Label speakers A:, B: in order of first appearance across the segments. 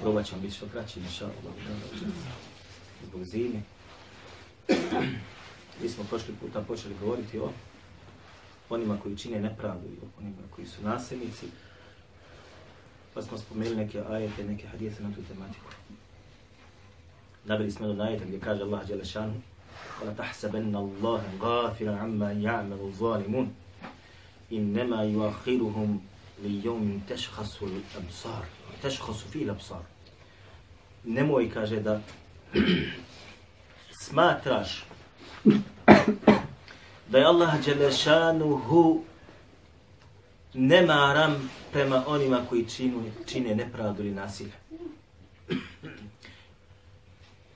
A: Probat ćemo biti što kraći, inša Allah, zbog zime. Mi smo prošli puta počeli govoriti o onima koji čine nepravdu i o onima koji su nasilnici. Pa smo spomenuli neke ajete, neke hadijete na tu tematiku. Nabili smo do ajeta gdje kaže Allah Đelešanu وَلَا تَحْسَبَنَّ اللَّهَ غَافِرًا عَمَّا يَعْمَلُ الظَّالِمُونَ إِنَّمَا يُؤَخِّرُهُمْ لِيَوْمٍ تَشْخَصُ الْأَبْصَارِ teškosu fila psar. Nemoj, kaže, da smatraš da je Allah Đelešanuhu nemaram prema onima koji činu, čine nepravdu ili nasilje.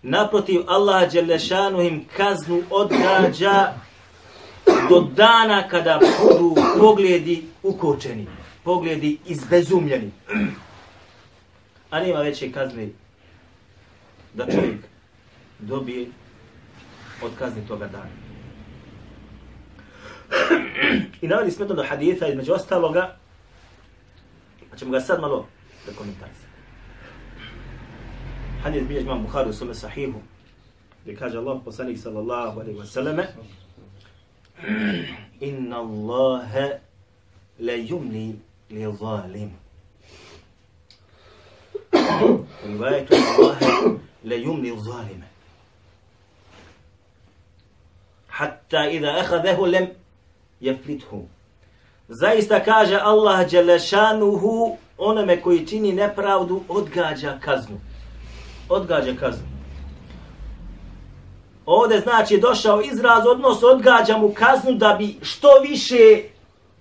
A: Naprotiv, Allah Đelešanu im kaznu odgađa do dana kada budu pogledi ukočeni, pogledi izbezumljeni. A nema veće kazne da čovjek dobije od kazni toga dana. I navodi smo to do haditha između ostaloga, pa ćemo ga sad malo da komentarisati. Hadith bilježi imam Bukhari u sume sahihu, gdje kaže Allah poslanik sallallahu alaihi wa sallame, Inna Allahe la yumni li zalim. U rivajetu Allahe le yumli zalime. Hatta idha ahadehu lem jeflithu. Zaista kaže Allah Đelešanuhu onome koji čini nepravdu odgađa kaznu. Odgađa kaznu. Ovdje znači došao izraz odnos odgađa mu kaznu da bi što više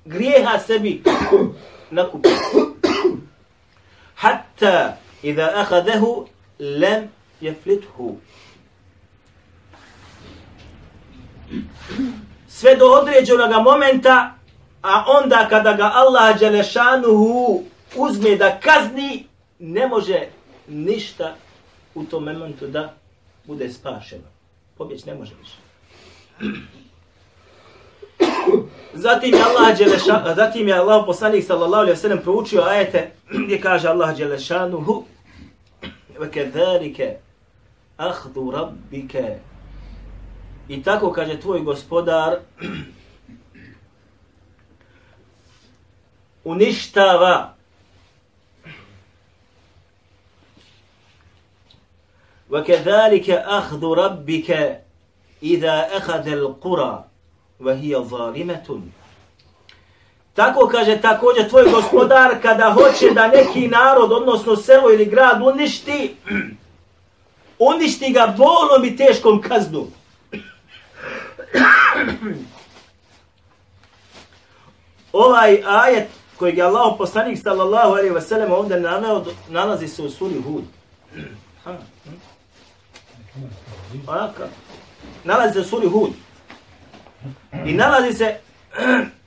A: grijeha sebi nakupio. Hatta Iza ahadehu lem jeflithu. Sve do određenog momenta, a onda kada ga Allah Đelešanuhu uzme da kazni, ne može ništa u tom momentu da bude spašeno. Pobjeć ne može više. Zatim je Allah Đeleša, zatim je Allah poslanik sallallahu alejhi ve sellem proučio ajete gdje kaže Allah Đelešanuhu وكذلك أخذ ربك. I tako kaže tvoj gospodar uništava وكذلك أخذ ربك إذا أخذ القرى وهي ظالمة. Tako kaže također tvoj gospodar kada hoće da neki narod, odnosno selo ili grad uništi, uništi ga bolom i teškom kaznom. ovaj ajet kojeg je Allah poslanik sallallahu alaihi wasallam ovdje naveo, nalazi se u suri Hud. Ha. Onaka. Nalazi se u suri Hud. I nalazi se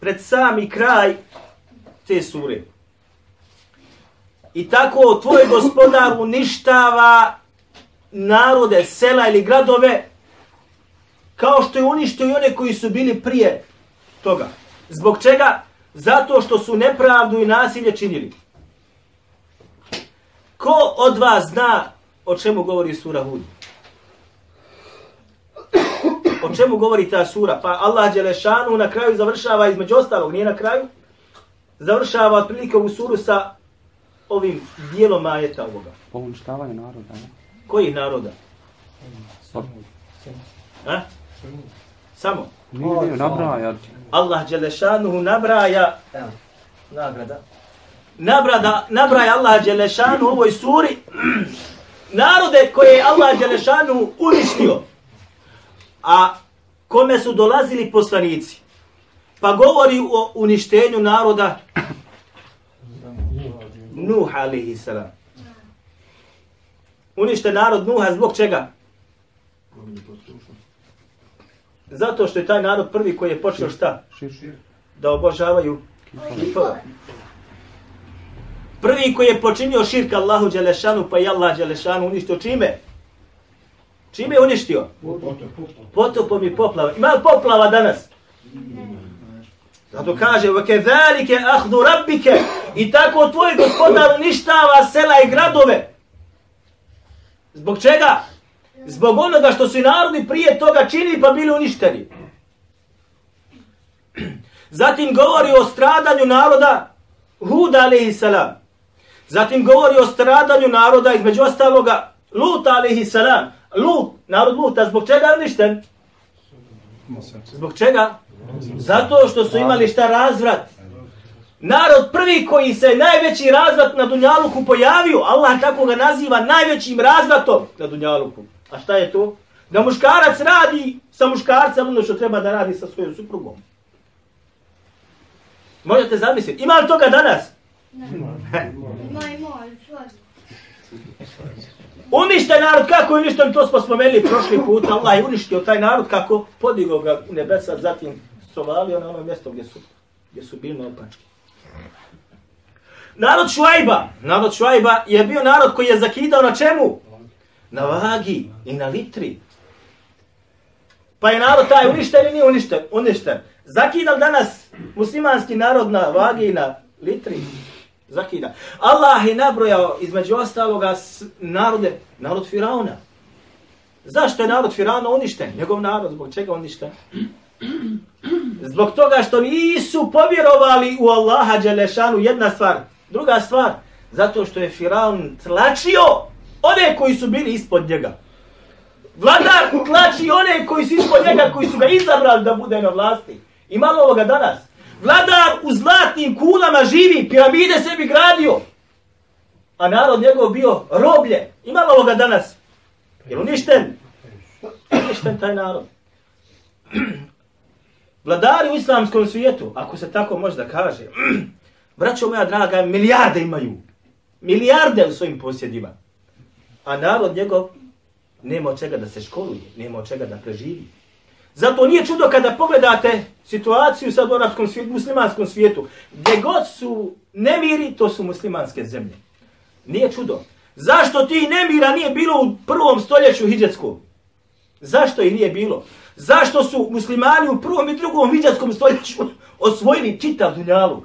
A: pred sami kraj te sure. I tako tvoj gospodar uništava narode, sela ili gradove kao što je uništio i one koji su bili prije toga. Zbog čega? Zato što su nepravdu i nasilje činili. Ko od vas zna o čemu govori sura Hud? O čemu govori ta sura? Pa Allah Đelešanu na kraju završava između ostalog, nije na kraju, završava otprilike u suru sa ovim dijelom ajeta ovoga.
B: Po uništavanju naroda, ne?
A: Koji naroda? A? Samo.
B: nije nabraja.
A: Allah Đelešanuhu nabraja nagrada. Nabrada, nabraja Allah Đelešanu u ovoj suri narode koje je Allah Đelešanu uništio. A kome su dolazili poslanici. Pa govori o uništenju naroda Nuh alihi salam. Unište narod Nuha zbog čega? Zato što je taj narod prvi koji je počeo šta? Da obožavaju kipove. Prvi koji je počinio širka Allahu Đelešanu, pa je Allah Đelešanu uništio čime? Čime je uništio? Potopom i poplava. Ima li poplava danas? Zato kaže, وَكَذَلِكَ أَخْدُ رَبِّكَ I tako tvoj gospodar uništava sela i gradove. Zbog čega? Zbog onoga što su i narodi prije toga činili pa bili uništeni. Zatim govori o stradanju naroda Huda alaihi salam. Zatim govori o stradanju naroda između ostaloga Lut alaihi salam. Lut, narod Luta, zbog čega je uništen? Zbog čega? Zato što su imali šta razvrat. Narod prvi koji se najveći razvrat na Dunjaluku pojavio, Allah tako ga naziva najvećim razvratom na Dunjaluku. A šta je to? Da muškarac radi sa muškarcem ono što treba da radi sa svojom suprugom. Možete zamisliti. Ima li toga danas?
C: Ima, ima, ali svađa.
A: Uništen narod, kako je uništen, to smo spomenuli prošli put. Allah je uništio taj narod kako podigao ga u nebesa, zatim sovalio na ono mjesto gdje su, gdje su bili naopački. Narod Šuajba, narod Šuajba je bio narod koji je zakidao na čemu? Na vagi i na litri. Pa je narod taj uništen ili nije uništen? Uništen. Zakidal danas muslimanski narod na vagi i na litri? Zakida. Allah je nabrojao između ostaloga narode, narod Firauna. Zašto je narod Firauna uništen? Njegov narod, zbog čega uništen? Zbog toga što nisu povjerovali u Allaha Đelešanu, jedna stvar. Druga stvar, zato što je Firaun tlačio one koji su bili ispod njega. Vladar tlači one koji su ispod njega, koji su ga izabrali da bude na vlasti. I malo ovoga danas. Vladar u zlatnim kulama živi, piramide sebi gradio. A narod njegov bio roblje. Imalo ga danas. Je uništen? Uništen taj narod. Vladari u islamskom svijetu, ako se tako može da kaže, braćo moja draga, milijarde imaju. Milijarde u svojim posjedima. A narod njegov nema od čega da se školuje, nema od čega da preživi. Zato nije čudo kada pogledate situaciju sad u arapskom svijetu, muslimanskom svijetu, gdje god su nemiri, to su muslimanske zemlje. Nije čudo. Zašto ti nemira nije bilo u prvom stoljeću hijđetskom? Zašto ih nije bilo? Zašto su muslimani u prvom i drugom hijđatskom stoljeću osvojili čitav dunjaluk?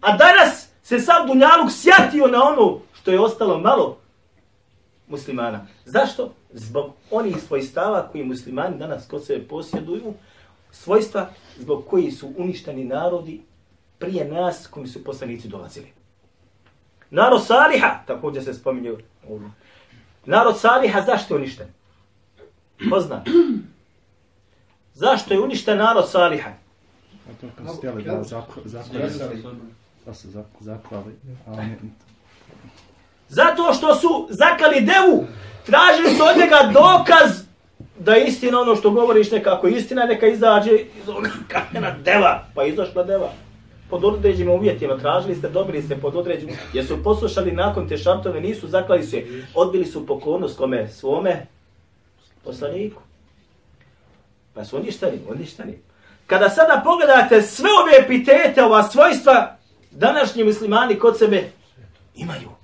A: A danas se sav dunjaluk sjatio na ono što je ostalo malo muslimana. Zašto? Zbog onih svojstava koji muslimani danas kod sebe posjeduju, svojstva zbog koji su uništeni narodi prije nas kojim su poslanici dolazili. Narod Saliha, također se spominje ovdje. Narod Saliha zašto je uništen? Ko zna? Zašto je uništen narod Saliha?
B: A to kad su htjeli da zakl- zaklali, da se zak- zaklali, a
A: Zato što su zakali devu, tražili su od njega dokaz da je istina ono što govoriš nekako istina, neka izađe iz ovoga kamena deva, pa izašla deva. Pod određenim uvjetima, tražili ste, dobili ste pod određenim, jer su poslušali nakon te šartove, nisu zaklali se, odbili su pokornost kome svome poslaniku. Pa su uništeni, uništeni. Kada sada pogledate sve ove epitete, ova svojstva, današnji muslimani kod sebe imaju.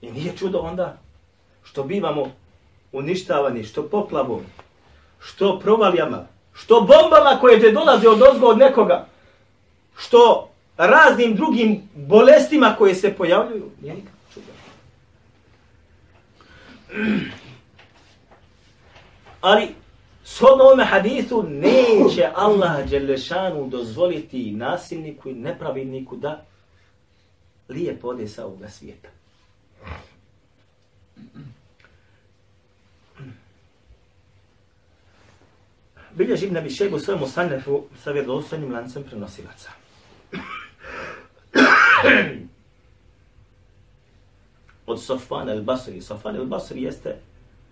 A: I nije čudo onda što bivamo uništavani, što poplavom, što provalijama, što bombama koje te dolaze od ozgo od nekoga, što raznim drugim bolestima koje se pojavljuju. Nije nikako čudo. Ali, shodno ovome hadithu, neće Allah Đelešanu dozvoliti nasilniku i nepravilniku da lije pode sa ovoga svijeta. Bilježi Ibn Abi Šejb u svojemu sanefu sa vjerodostojnim lancem prenosilaca. Od Sofan el-Basri. Sofan el-Basri jeste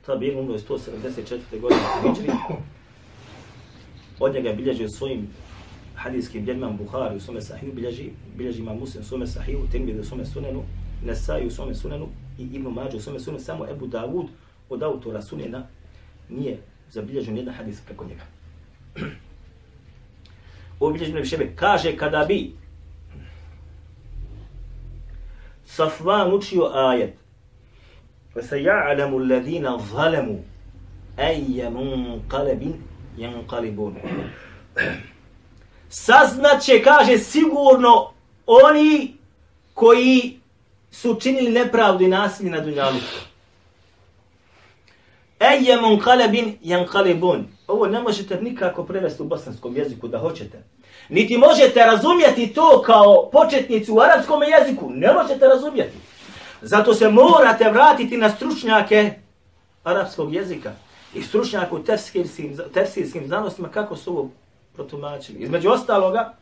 A: tabir umro je 174. godine u Hidžri. Od njega bilježi u svojim hadijskim djelima Buhari u svome sahiju, bilježi, bilježi ima Muslim u svome sahiju, Tirmidhi u svome sunenu, Nesai u svome sunenu i Ibn Mađu u svome sunenu, samo Ebu Davud od autora sunena nije zabilježen jedan hadis preko njega. Obilježen je šebe, kaže kada bi Safvan učio ajet فَسَيَعْلَمُ الَّذِينَ ظَلَمُوا أَيَّ مُنْقَلَبٍ يَنْقَلِبُونَ Saznaće, kaže, sigurno oni koji su činili nepravdu i nasilje na dunjalu. Eje munqalabin yanqalibun. Ovo ne možete nikako prevesti u bosanskom jeziku da hoćete. Niti možete razumjeti to kao početnici u arapskom jeziku. Ne možete razumjeti. Zato se morate vratiti na stručnjake arapskog jezika i stručnjaka u tefsirskim, tefsirskim znanostima kako su ovo protumačili. Između ostaloga,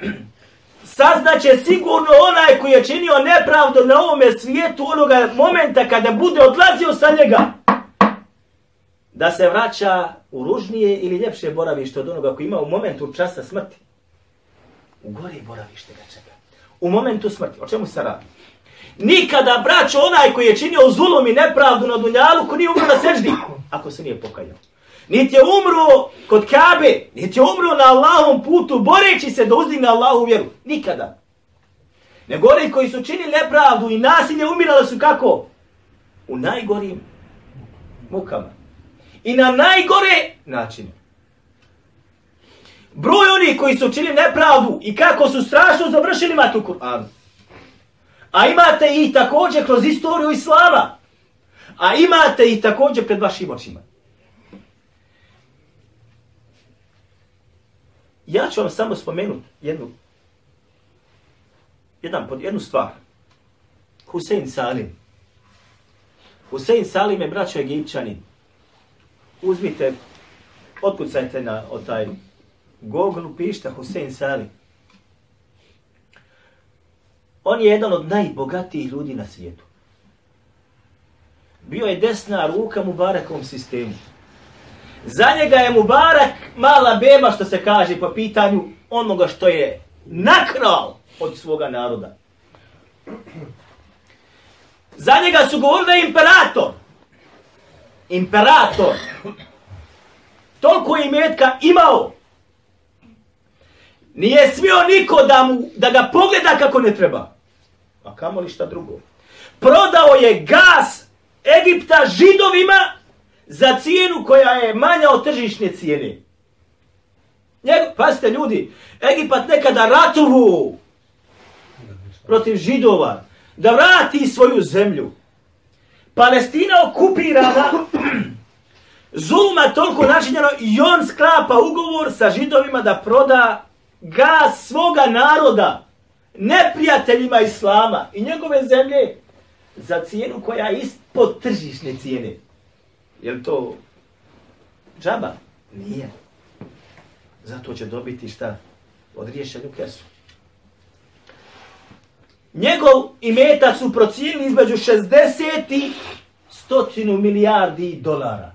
A: saznaće sigurno onaj koji je činio nepravdu na ovome svijetu onoga momenta kada bude odlazio sa njega da se vraća u ružnije ili ljepše boravište od onoga koji ima u momentu časa smrti. U gore boravište ga čeka. U momentu smrti. O čemu se radi? Nikada braćo onaj koji je činio zulom i nepravdu na dunjalu ko nije umro na seždi, ako se nije pokajao. Niti je umro kod Kabe, niti je umro na Allahom putu, boreći se da uzdigne Allahu vjeru. Nikada. Nego oni koji su činili nepravdu i nasilje umirali su kako? U najgorim mukama. I na najgore načine. Broj oni koji su učinili nepravdu i kako su strašno završili imate u Kur'anu. A imate i također kroz istoriju Islama. A imate i također pred vašim očima. Ja ću vam samo spomenuti jednu, jedan, pod jednu stvar. Husein Salim. Husein Salim je braćo Egipćanin. Uzmite, otkucajte na o taj Google, pišite Hussein Sali. On je jedan od najbogatijih ljudi na svijetu. Bio je desna ruka Mubarakovom sistemu. Za njega je Mubarak mala beba što se kaže po pitanju onoga što je nakrao od svoga naroda. Za njega su govorili imperator. Imperator. Toliko imetka imao. Nije smio niko da, mu, da ga pogleda kako ne treba. A kamo li šta drugo? Prodao je gas Egipta židovima za cijenu koja je manja od tržišne cijene. Njeg, pazite ljudi, Egipat nekada ratovu protiv židova da vrati svoju zemlju. Palestina okupirana, Zulma toliko načinjeno i on sklapa ugovor sa židovima da proda gas svoga naroda neprijateljima Islama i njegove zemlje za cijenu koja je ispod tržišne cijene. Je to džaba? Nije. Zato će dobiti šta? Odriješenju kesu. Njegov imetak su procijenili između 60 i 100 milijardi dolara.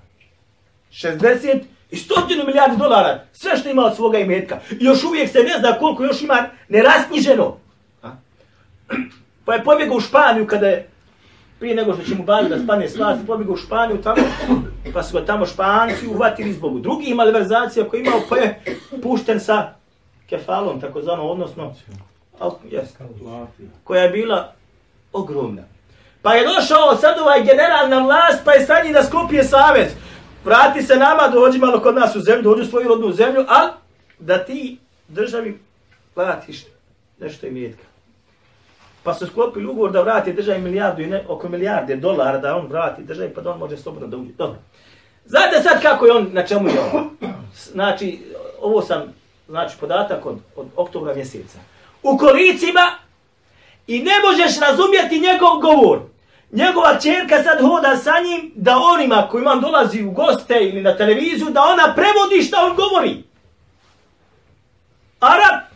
A: 60 i 100 milijardi dolara. Sve što ima od svoga imetka. I još uvijek se ne zna koliko još ima nerasnjiženo. Pa je pobjegao u Španiju kada je prije nego što će mu baviti da spane slas, pobjegao u Španiju tamo, pa su ga tamo Španci uvatili zbog drugih malverzacija koje imao, pa je pušten sa kefalom, tako zvano, odnosno, koja je bila ogromna. Pa je došao sad ovaj general na vlast, pa je sad njih da sklopije savez. Vrati se nama, dođi malo kod nas u zemlju, dođi u svoju rodnu zemlju, al da ti državi platiš nešto imetka pa su sklopili ugovor da vrati državi milijardu i ne, oko milijarde dolara da on vrati državi, pa da on može slobodno da uđe. Dobro. Znate sad kako je on, na čemu je on? Znači, ovo sam, znači, podatak od, od oktobra mjeseca. U kolicima i ne možeš razumjeti njegov govor. Njegova čerka sad hoda sa njim da onima koji vam dolazi u goste ili na televiziju, da ona prevodi što on govori. Arab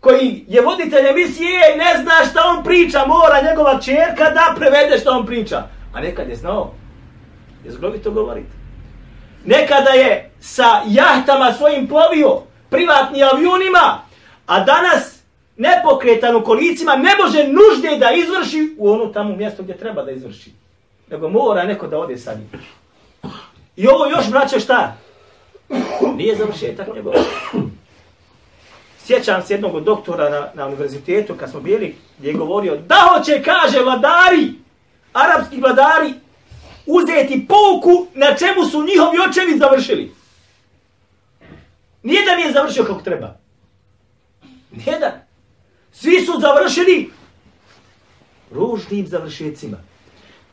A: koji je voditelj emisije i ne zna šta on priča, mora njegova čerka da prevede šta on priča. A nekad je znao. Je zgrovito govoriti. Nekada je sa jahtama svojim plovio, privatni avionima, a danas nepokretan u kolicima, ne može nužde da izvrši u ono tamo mjesto gdje treba da izvrši. Nego mora neko da ode sa njim. I ovo još, braće, šta? Nije završetak njegov. Sjećam se jednog doktora na, na univerzitetu kad smo bili, gdje je govorio da hoće, kaže, vladari, arapski vladari, uzeti pouku na čemu su njihovi očevi završili. Nijedan nije završio kako treba. Nijedan. Svi su završili ružnim završecima.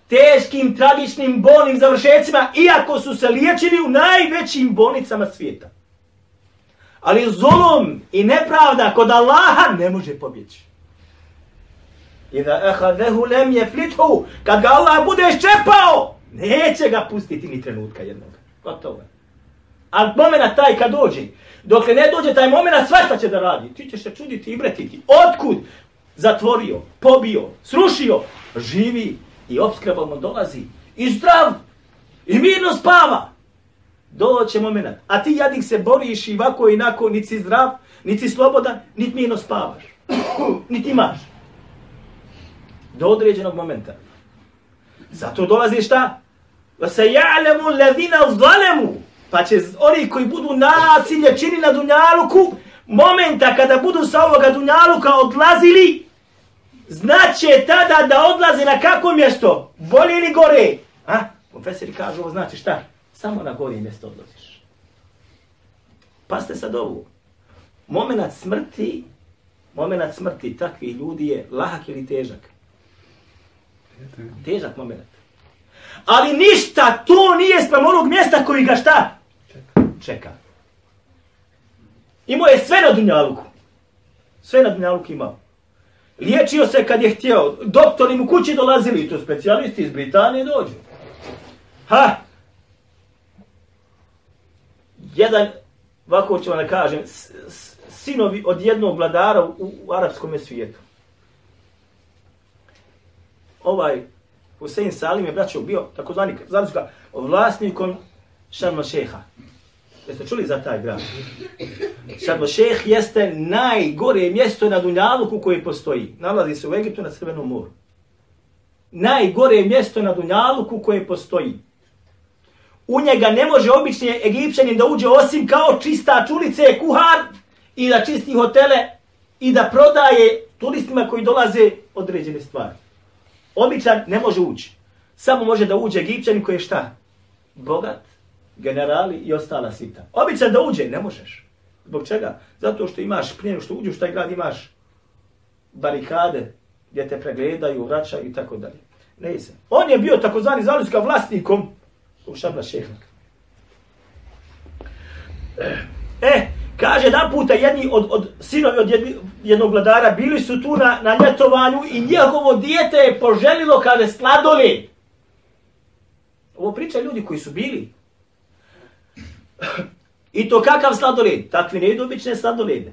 A: Teškim, tragičnim, bolnim završecima, iako su se liječili u najvećim bolnicama svijeta. Ali zulum i nepravda kod Allaha ne može pobjeći. I da ehadehu lem je flithu, kad ga Allah bude ščepao, neće ga pustiti ni trenutka jednog. Gotovo. Ali momena taj kad dođe, dok ne dođe taj moment, sve šta će da radi. Ti ćeš se čuditi i bretiti. Otkud? Zatvorio, pobio, srušio, živi i obskrba mu dolazi. I zdrav, i mirno spava. Doće moment. A ti jadnik se boriš i ovako i nako, niti si zdrav, niti si slobodan, niti mirno spavaš. niti imaš. Do određenog momenta. Zato dolazi šta? Va se ja'lemu ledina zalemu. Pa će oni koji budu nasilje čini na Dunjaluku, momenta kada budu sa ovoga Dunjaluka odlazili, znaće tada da odlaze na kako mjesto? Bolje ili gore? A? Profesori kažu, ovo znači šta? Samo na gore mjesto odlaziš. Pa ste sad ovu. Moment smrti, moment smrti takvih ljudi je lahak ili težak? Težak moment. Ali ništa to nije sprem onog mjesta koji ga šta? Čeka. Imao je sve na Dunjaluku. Sve na Dunjaluku imao. Liječio se kad je htio. Doktori mu kući dolazili. To specijalisti iz Britanije dođu. Ha! Jedan, ovako ću vam da kažem, sinovi od jednog vladara u, u arapskom svijetu. Ovaj Hussein Salim je braćo bio takozvani znači ga vlasnikom Šarma Šeha. Jeste čuli za taj grad? Šarma Šeh jeste najgore mjesto na Dunjaluku koje postoji. Nalazi se u Egiptu na Crvenom moru. Najgore mjesto na Dunjaluku koje postoji. U njega ne može obični Egipćanin da uđe osim kao čista čulice, kuhar i da čisti hotele i da prodaje turistima koji dolaze određene stvari. Običan ne može ući. Samo može da uđe Egipćanin koji je šta? Bogat, generali i ostala sita. Običan da uđe, ne možeš. Zbog čega? Zato što imaš, prije što uđeš u taj grad, imaš barikade gdje te pregledaju, vraćaju i tako dalje. Ne se. On je bio takozvani zaluska vlasnikom u Šabla Šehnak. E, kaže da puta jedni od, od sinovi od jedni, jednog vladara bili su tu na, na ljetovanju i njegovo dijete je poželilo kada sladoled. Ovo priča ljudi koji su bili. I to kakav sladoled? Takvi ne jedu obične sladolede.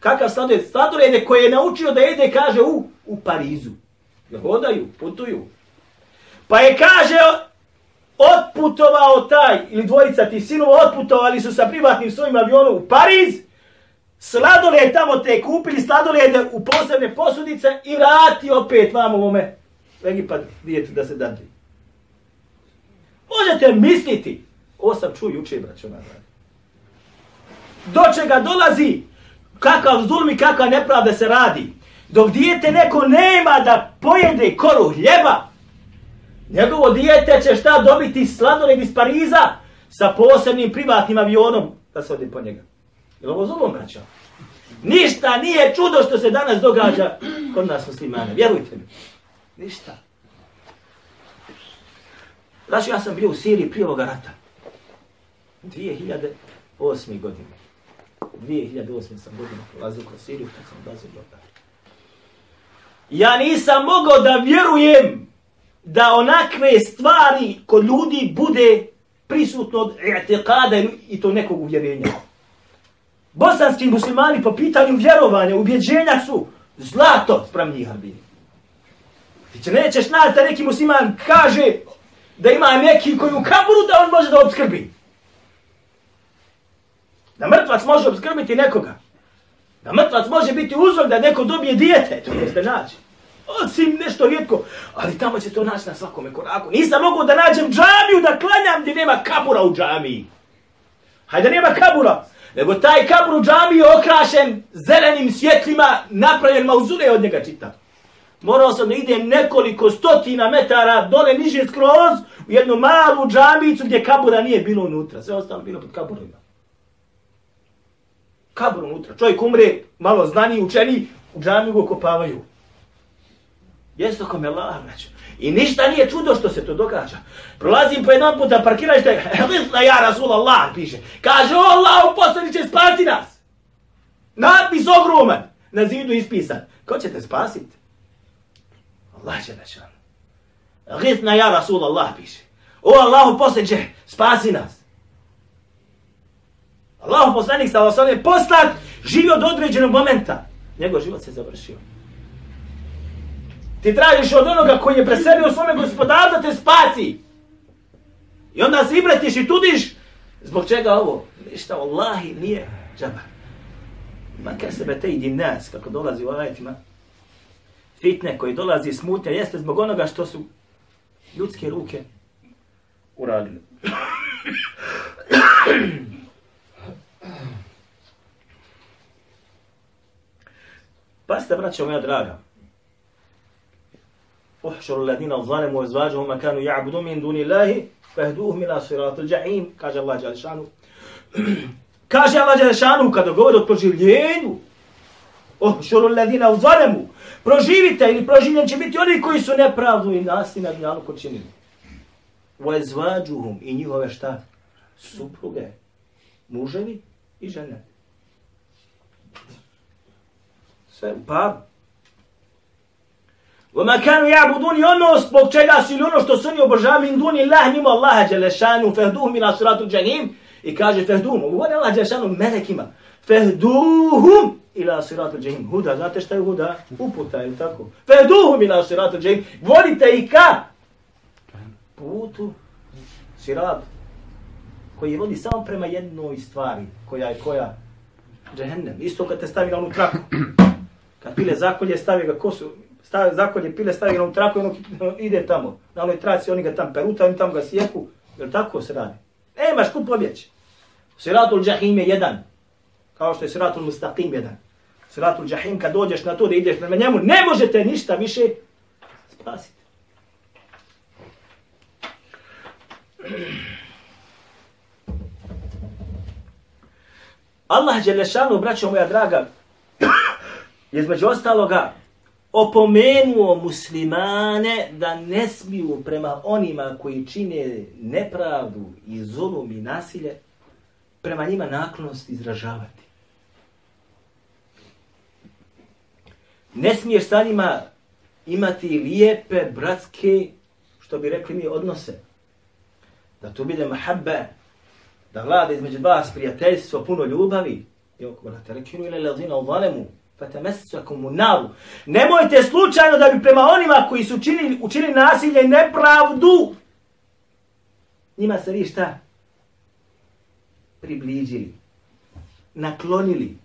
A: Kakav sladoled? Sladolede koje je naučio da jede, kaže, u, u Parizu. Da hodaju, putuju. Pa je kaže, otputovao taj, ili dvojica ti sinova, otputovali su sa privatnim svojim avionom u Pariz, sladoled tamo te kupili, sladolede u posebne posudice i vrati opet vam ovome Egipat dijetu da se dadli. Možete misliti, ovo sam čuo juče, braćo, moja Do čega dolazi, kakav zulm i kakva nepravda se radi. Dok dijete neko nema da pojede koru hljeba, njegovo dijete će šta dobiti sladoled iz Pariza sa posebnim privatnim avionom da se ode po njega. Je li ovo zulom, braćo? Ništa nije čudo što se danas događa kod nas muslimane. Vjerujte mi. Ništa. Znači, ja sam bio u Siriji prije ovoga rata. 2008. godine. 2008. sam godinu prolazio kroz Siriju, kad sam dolazio do Ja nisam mogao da vjerujem da onakve stvari kod ljudi bude prisutno od etikada i to nekog uvjerenja. Bosanski muslimani po pitanju vjerovanja, ubjeđenja su zlato sprem njih arbini. Ti će nećeš naći da neki musliman kaže da ima neki koji u kaburu da on može da obskrbi. Da mrtvac može obskrbiti nekoga. Da mrtvac može biti uzrok da neko dobije dijete, to jeste nađe. Osim nešto rijetko, ali tamo će to naći na svakome koraku. Nisam mogu da nađem džamiju da klanjam gdje nema kabura u džamiji. Hajde nema kabura. Nego taj kabur u džamiji je okrašen zelenim svjetlima, napravljen mauzule od njega čita. Morao sam da idem nekoliko stotina metara dole niže skroz u jednu malu džamicu gdje kabura nije bilo unutra. Sve ostalo bilo pod kaburima kabru unutra. Čovjek umre, malo znani, učeni, u džamiju go kopavaju. Jesu kom je Allah, znači. I ništa nije čudo što se to događa. Prolazim po jednom puta, parkirašte, Hlitna ja Rasul Allah, piše. Kaže, o Allah, poslaniće, spasi nas. Napis ogroman. Na zidu ispisan. Ko će te spasiti? Allah će nešan. Hlitna ja Rasul Allah, piše. O Allah, poslaniće, spasi nas. Allah, poslanik, sa osam je poslat, živio do određenog momenta. Njegov život se završio. Ti tražiš od onoga koji je preselio svome gospodaru da te spasi. I onda se ibretiš i tudiš. Zbog čega ovo? Ništa, Allahi, nije džaba. Ma sebe te idi nas, kako dolazi u ajetima. Fitne koji dolazi smutnja, jeste zbog onoga što su ljudske ruke uradili. Pasta, braćo moja draga. Uhšuru ladina zalimu izvađu ma kanu ja'budu min duni Allahi fahduh mila siratu ja'im. Kaže Allah Đalešanu. Kaže Allah Đalešanu kada govori o proživljenju. Uhšuru ladina zalimu. Proživite ili proživljen će biti oni koji su nepravdu i nasi na dnjalu ko činili. Uezvađuhum i njihove šta? Supruge. Muževi i žene sve u paru وما كانوا يعبدون ono zbog čega su ili ono što su oni obožavali min duni Allah mimo Allaha Đelešanu fehduhum ila suratu džanim i kaže fehduhum, govori Allah Đelešanu melekima fehduhum ila suratu džanim huda, znate šta je huda? uputa ili tako fehduhum ila suratu džanim vodite i ka putu sirat koji vodi samo prema jednoj stvari koja je koja džehennem, isto kad te stavi na onu traku kad pile zakolje stavi ga kosu stavi zakolje pile, stavi ga u traku i ono, ono ide tamo. Na onoj traci oni ga tam peruta, oni tam ga sjeku. Jer tako se radi. Nemaš kud pobjeći. Siratul džahim je jedan. Kao što je siratul mustaqim jedan. Siratul džahim kad dođeš na to da ideš na njemu, ne možete ništa više spasiti. Allah Đelešanu, braćo moja draga, između ostaloga, opomenuo muslimane da ne smiju prema onima koji čine nepravdu i zulum i nasilje, prema njima naklonost izražavati. Ne smiješ sa njima imati lijepe, bratske, što bi rekli mi, odnose. Da to bude mahabbe, da vlada između vas prijateljstvo, puno ljubavi. I oko, te rekinu ili lazina u valemu, fatamessakum unaru. Nemojte slučajno da bi prema onima koji su učinili, učinili nasilje i nepravdu, njima se vi šta? Približili. Naklonili.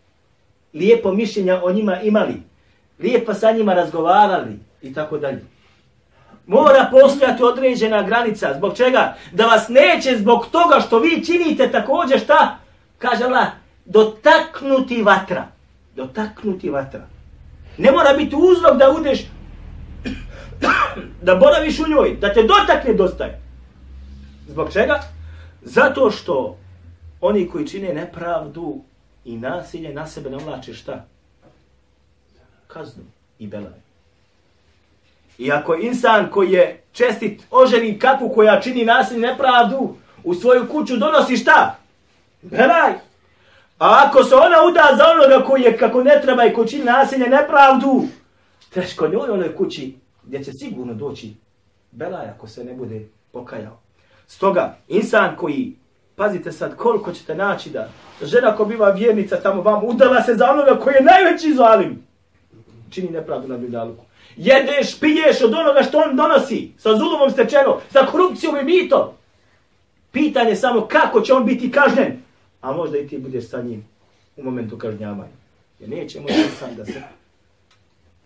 A: Lijepo mišljenja o njima imali. Lijepo sa njima razgovarali. I tako dalje. Mora postojati određena granica. Zbog čega? Da vas neće zbog toga što vi činite također šta? Kaže Allah, dotaknuti vatra dotaknuti vatra. Ne mora biti uzrok da udeš, da boraviš u njoj, da te dotakne dostaj. Zbog čega? Zato što oni koji čine nepravdu i nasilje na sebe ne ulače šta? Kaznu i belaj. I ako insan koji je čestit oženi kakvu koja čini nasilje nepravdu u svoju kuću donosi šta? Belaj. A ako se ona uda za onoga koji je kako ne treba i koji čini nasilje nepravdu, teško njoj onoj kući gdje će sigurno doći belaj ako se ne bude pokajao. Stoga, insan koji, pazite sad koliko ćete naći da žena ko biva vjernica tamo vam udala se za onoga koji je najveći zalim, čini nepravdu na bjudaluku. Jedeš, piješ od onoga što on donosi, sa zulumom stečeno, sa korupcijom i mitom. Pitanje samo kako će on biti kažnjen, a možda i ti budeš sa njim u momentu kažnjavanja. Jer neće moći sam da se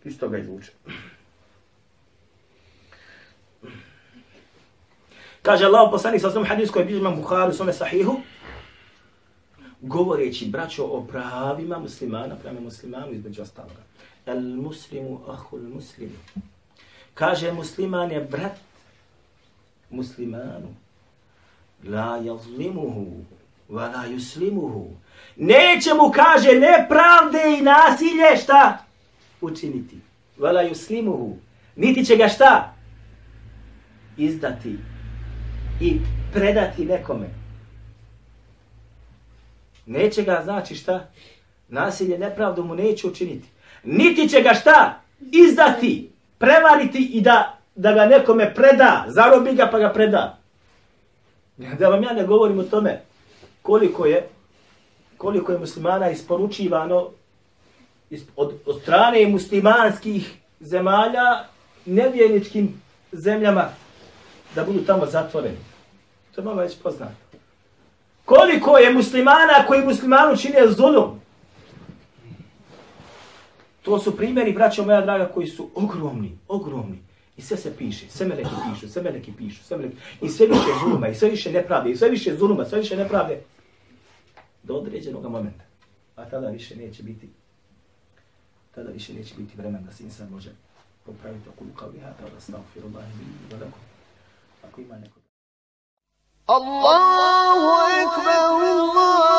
A: iz toga izvuče. Kaže Allah poslanik sa svom hadisu koji je bilježi imam Bukhari u svome sahihu, govoreći braćo o pravima muslimana prema muslimanu između ostaloga. El muslimu ahul muslimu. Kaže musliman je brat muslimanu. La jazlimuhu wa la yuslimuhu. Neće mu, kaže, nepravde i nasilje šta učiniti. Wa la yuslimuhu. Niti će ga šta izdati i predati nekome. Neće ga, znači šta? Nasilje, nepravdu mu neće učiniti. Niti će ga šta? Izdati, prevariti i da, da ga nekome preda. Zarobi ga pa ga preda. Da vam ja ne govorim o tome koliko je koliko je muslimana isporučivano od, od strane muslimanskih zemalja nevjerničkim zemljama da budu tamo zatvoreni. To je malo već poznato. Koliko je muslimana koji muslimanu čine zulum? To su primjeri, braćo moja draga, koji su ogromni, ogromni. I sve se piše, sve meleki pišu, sve meleki pišu, sve meleki... I sve više zuluma, i sve više nepravde, i sve više zuluma, sve više nepravde. Do određenog momenta. A tada više neće biti tada više neće biti vremena da se insan može popraviti oko luka liha, da da stavu firullahi i da Ako ima neko...
D: Allahu ekber, Allahu